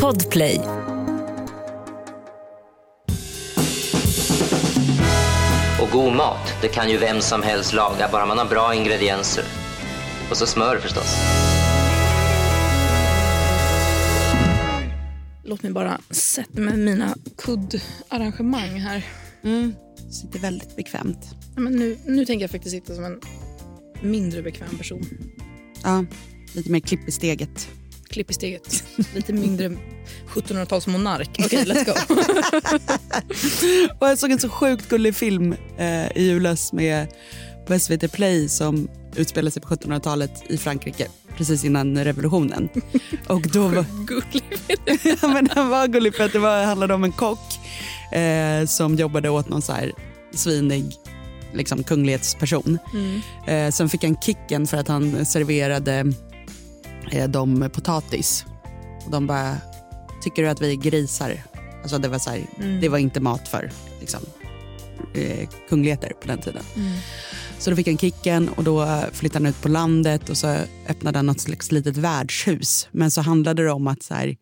Podplay. Och god mat, det kan ju vem som helst laga, bara man har bra ingredienser. Och så smör förstås. Låt mig bara sätta mig med mina kuddarrangemang här. Mm. Sitter väldigt bekvämt. Ja, Men nu, nu tänker jag faktiskt sitta som en mindre bekväm person. Ja, lite mer klipp i steget. Klipp i steget. Lite mindre 1700-talsmonark. Okej, let's go. Och jag såg en så sjukt gullig film eh, i julas med på SVT Play som utspelar sig på 1700-talet i Frankrike precis innan revolutionen. Och då var, Gullig. ja, men den var gullig för att det var, handlade om en kock eh, som jobbade åt någon så här svinig liksom, kunglighetsperson. Eh, sen fick han kicken för att han serverade eh, dem potatis. Och de bara, tycker du att vi är grisar? Alltså det var, så här, det var inte mat för liksom, eh, kungligheter på den tiden. Så då fick han kicken och då flyttade han ut på landet och så öppnade han något slags litet värdshus. Men så handlade det om att så här,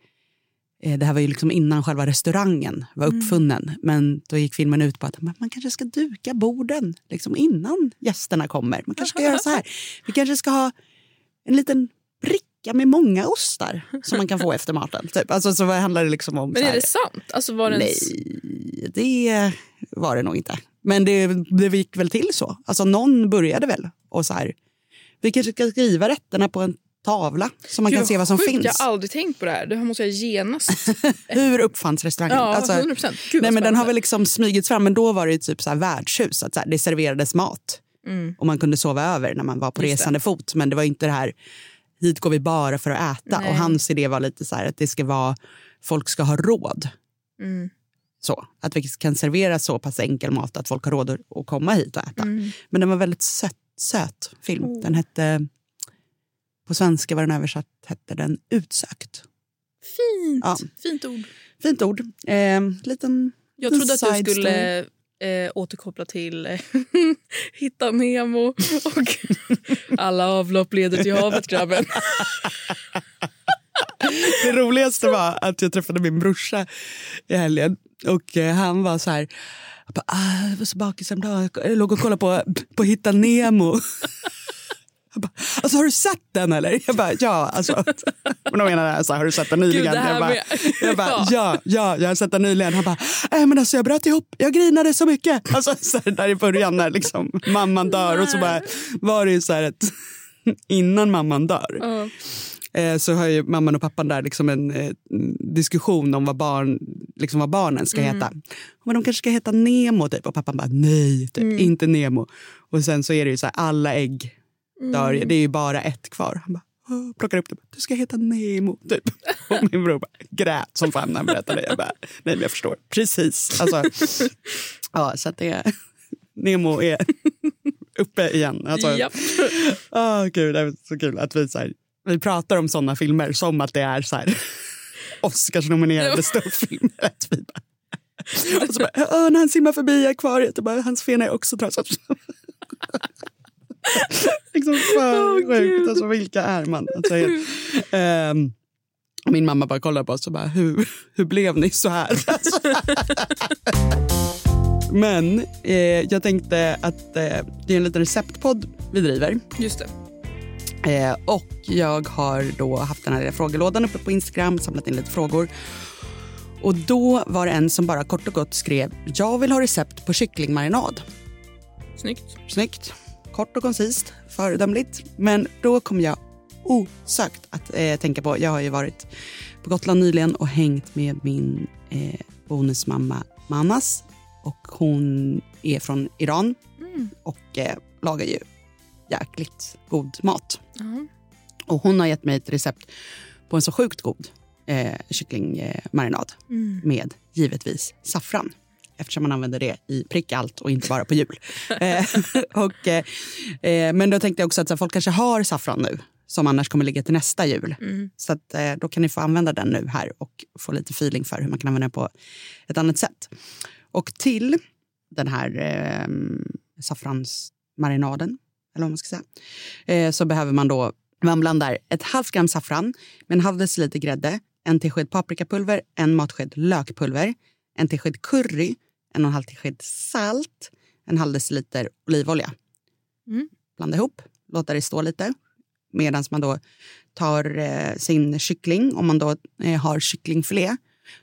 eh, det här var ju liksom innan själva restaurangen var uppfunnen. Men då gick filmen ut på att man, man kanske ska duka borden liksom innan gästerna kommer. Man kanske ska göra så här. Vi kanske ska ha en liten bricka med många ostar som man kan få efter maten. Typ. Alltså, så handlar det liksom om... Men är det sant? Alltså var det. Nej, det var det nog inte. Men det, det gick väl till så. Alltså någon började väl och så här. Vi kanske ska skriva rätterna på en tavla så man Gud, kan se vad som sjukt. finns. Jag har aldrig tänkt på det här. Det här måste jag genast... Hur uppfanns restaurangen? Ja, Alltså, 100 procent. nej, men den har väl liksom smygits fram, men då var det typ så här värdshus. Att så här, det serverades mat och man kunde sova över när man var på Mm. Just det. resande fot. Men det var inte det här, hit går vi bara för att äta. Nej. Och hans idé var lite så här att det ska vara, folk ska ha råd. Mm. Så, att vi kan servera så pass enkel mat att folk har råd att komma hit och äta. Mm. Men den var väldigt söt, söt film. Oh. Den hette, på svenska var den översatt, hette den Utsökt. Fint. Ja. Fint ord. Fint ord. Eh, liten Jag trodde att du skulle eh, återkoppla till eh, Hitta Nemo och Alla avlopp leder till havet, grabben. Det roligaste var att jag träffade min brorsa i helgen och eh, han var så här, jag, bara, ah, jag var så bakis en dag, jag låg och kollade på, på Hitta Nemo. Bara, alltså, har du sett den eller? Jag bara, ja. Alltså. Men de menar alltså, har du sett den nyligen? Gud, jag bara, med- jag bara Ja. ja. ja, jag har sett den nyligen. Han bara, äh, men alltså, jag bröt ihop, jag grinade så mycket. Alltså, så här, där i början när liksom, mamman dör och så bara, var det ju så här ett, innan mamman dör eh, så har ju mamman och pappan där liksom en eh, diskussion om vad, barn, liksom vad barnen ska heta. Men de kanske ska heta Nemo typ. Och pappan bara nej, typ, inte Nemo. Och sen så är det ju så här, alla ägg ju. Det är ju bara ett kvar. Han bara "Åh", plockar upp det. Du ska heta Nemo typ. Och min bror bara grät som fan när han berättade det. Jag bara nej men jag förstår. Precis. Alltså, ja, så att det Nemo är uppe igen. Alltså, Japp. Åh gud, det är så kul att vi, så här, vi pratar om såna filmer som att det är så här, Oscarsnominerade storfilmer. Vi bara, och så bara, "Åh, när han simmar förbi akvariet, och bara, hans fena är också trasig. liksom för sjukt. Alltså, vilka är man? Alltså, ehm, min mamma bara kollar på oss och bara, hur, hur blev ni så här? Alltså. Men eh, jag tänkte att eh, det är en liten receptpodd vi driver. Just det. Eh, och jag har då haft den här lilla frågelådan uppe på Instagram, samlat in lite frågor. Och då var det en som bara kort och gott skrev, jag vill ha recept på kycklingmarinad. Snyggt. Snyggt, kort och koncist, föredömligt. Men då kom jag osökt att eh, tänka på, jag har ju varit på Gotland nyligen och hängt med min eh, bonusmamma Manas. Och hon är från Iran och eh, lagar ju jäkligt god mat. Ja. Och hon har gett mig ett recept på en så sjukt god eh, kycklingmarinad med givetvis saffran eftersom man använder det i prick allt och inte bara på jul. eh, och, eh, eh, men då tänkte jag också att så folk kanske har saffran nu som annars kommer ligga till nästa jul. Så att, eh, då kan ni få använda den nu här och få lite feeling för hur man kan använda den på ett annat sätt. Och till den här eh, saffransmarinaden, eller vad man ska säga, eh, så behöver man då Man blandar ett halvt gram saffran med en halv deciliter grädde, en tesked paprikapulver, en matsked lökpulver, en tesked curry, en och en halv tesked salt, en halv deciliter olivolja. Mm. Blanda ihop, låta det stå lite medan man då tar eh, sin kyckling. Om man då eh, har kycklingfilé,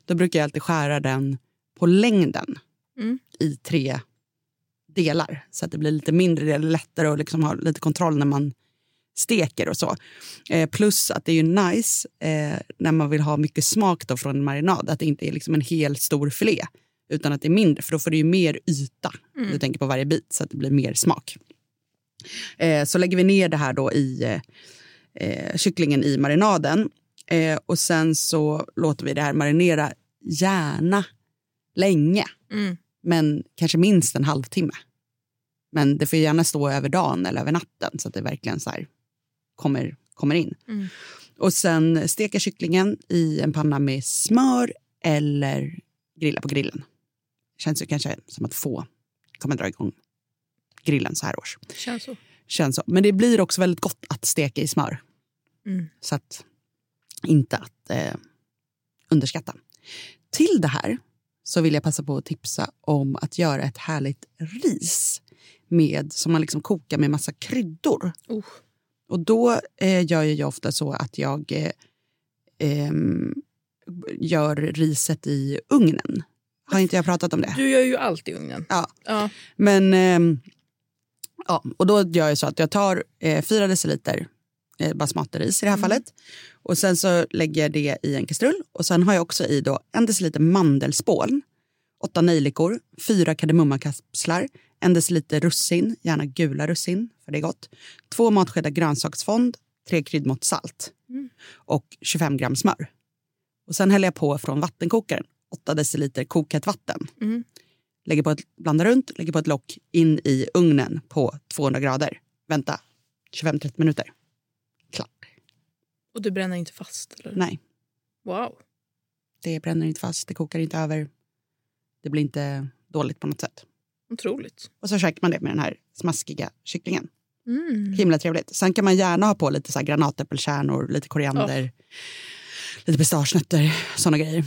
då brukar jag alltid skära den på längden Mm. i tre delar så att det blir lite mindre, det är lättare att liksom ha lite kontroll när man steker och så. Eh, plus att det är ju nice eh, när man vill ha mycket smak då från en marinad, att det inte är liksom en hel stor filé utan att det är mindre, för då får du ju mer yta. Mm. Du tänker på varje bit så att det blir mer smak. Eh, så lägger vi ner det här då i eh, kycklingen i marinaden eh, och sen så låter vi det här marinera gärna länge Mm. men kanske minst en halvtimme. Men det får gärna stå över dagen eller över natten så att det verkligen så här kommer, kommer in. Mm. Och sen steka kycklingen i en panna med smör eller grilla på grillen. Känns ju kanske som att få kommer dra igång grillen så här års. Känns så. Känns så. Men det blir också väldigt gott att steka i smör. Mm. Så att inte att eh, underskatta. Till det här så vill jag passa på att tipsa om att göra ett härligt ris med, som man liksom kokar med massa kryddor. Oh. Och då eh, gör jag ofta så att jag eh, ehm, gör riset i ugnen. Har inte jag pratat om det? Du gör ju allt i ugnen. Ja. Ja. Men ehm, ja, och då gör jag så att jag tar eh, fyra deciliter eh, basmatiris i det här fallet. Och sen så lägger jag det i en kastrull. Och sen har jag också i då en deciliter mandelspån, åtta nejlikor, fyra kardemummakapslar, en deciliter russin, gärna gula russin för det är gott, två matskedar grönsaksfond, tre kryddmått salt Mm. och 25 gram smör. Och sen häller jag på från vattenkokaren, 8 deciliter kokhett vatten Mm. lägger på ett, blandar runt, lägger på ett lock in i ugnen på 200 grader. Vänta 25-30 minuter. Klart. Och du bränner inte fast? Eller? Nej, Wow. det bränner inte fast, det kokar inte över. Det blir inte dåligt på något sätt. Otroligt. Och så käkar man det med den här smaskiga kycklingen. Mm. Himla trevligt. Sen kan man gärna ha på lite så granatäppelkärnor, lite koriander, lite pistagenötter, såna grejer.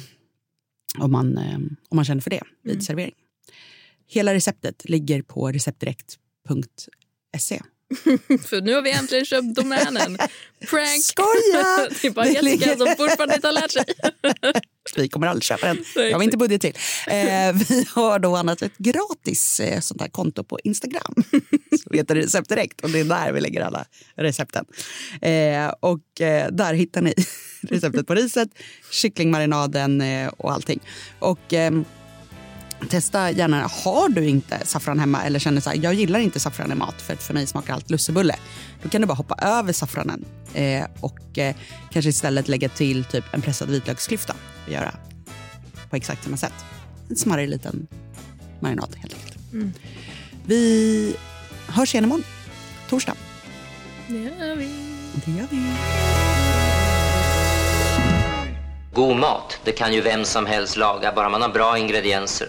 Om man, eh, om man känner för det vid Mm. servering. Hela receptet ligger på receptdirekt.se. För nu har vi äntligen köpt domänen. Prank! Skoja! Det är bara Det Jessica som fortfarande inte har lärt sig. Vi kommer aldrig köpa den. Jag har inte budget till. Eh, vi har då annat ett gratis eh, sånt här konto på Instagram. Som heter Recept Direkt och det är där vi lägger alla recepten. Eh, och eh, där hittar ni receptet på riset, kycklingmarinaden eh, och allting. Och ehm, Testa gärna, har du inte saffran hemma eller känner så här, jag gillar inte saffran i mat för för mig smakar allt lussebulle. Då kan du bara hoppa över saffranen eh, och eh, kanske istället lägga till typ en pressad vitlöksklyfta och göra på exakt samma sätt. En smarrig liten marinad helt enkelt. Mm. Vi hörs igen imorgon, torsdag. Det gör vi. Det gör vi. God mat, det kan ju vem som helst laga, bara man har bra ingredienser.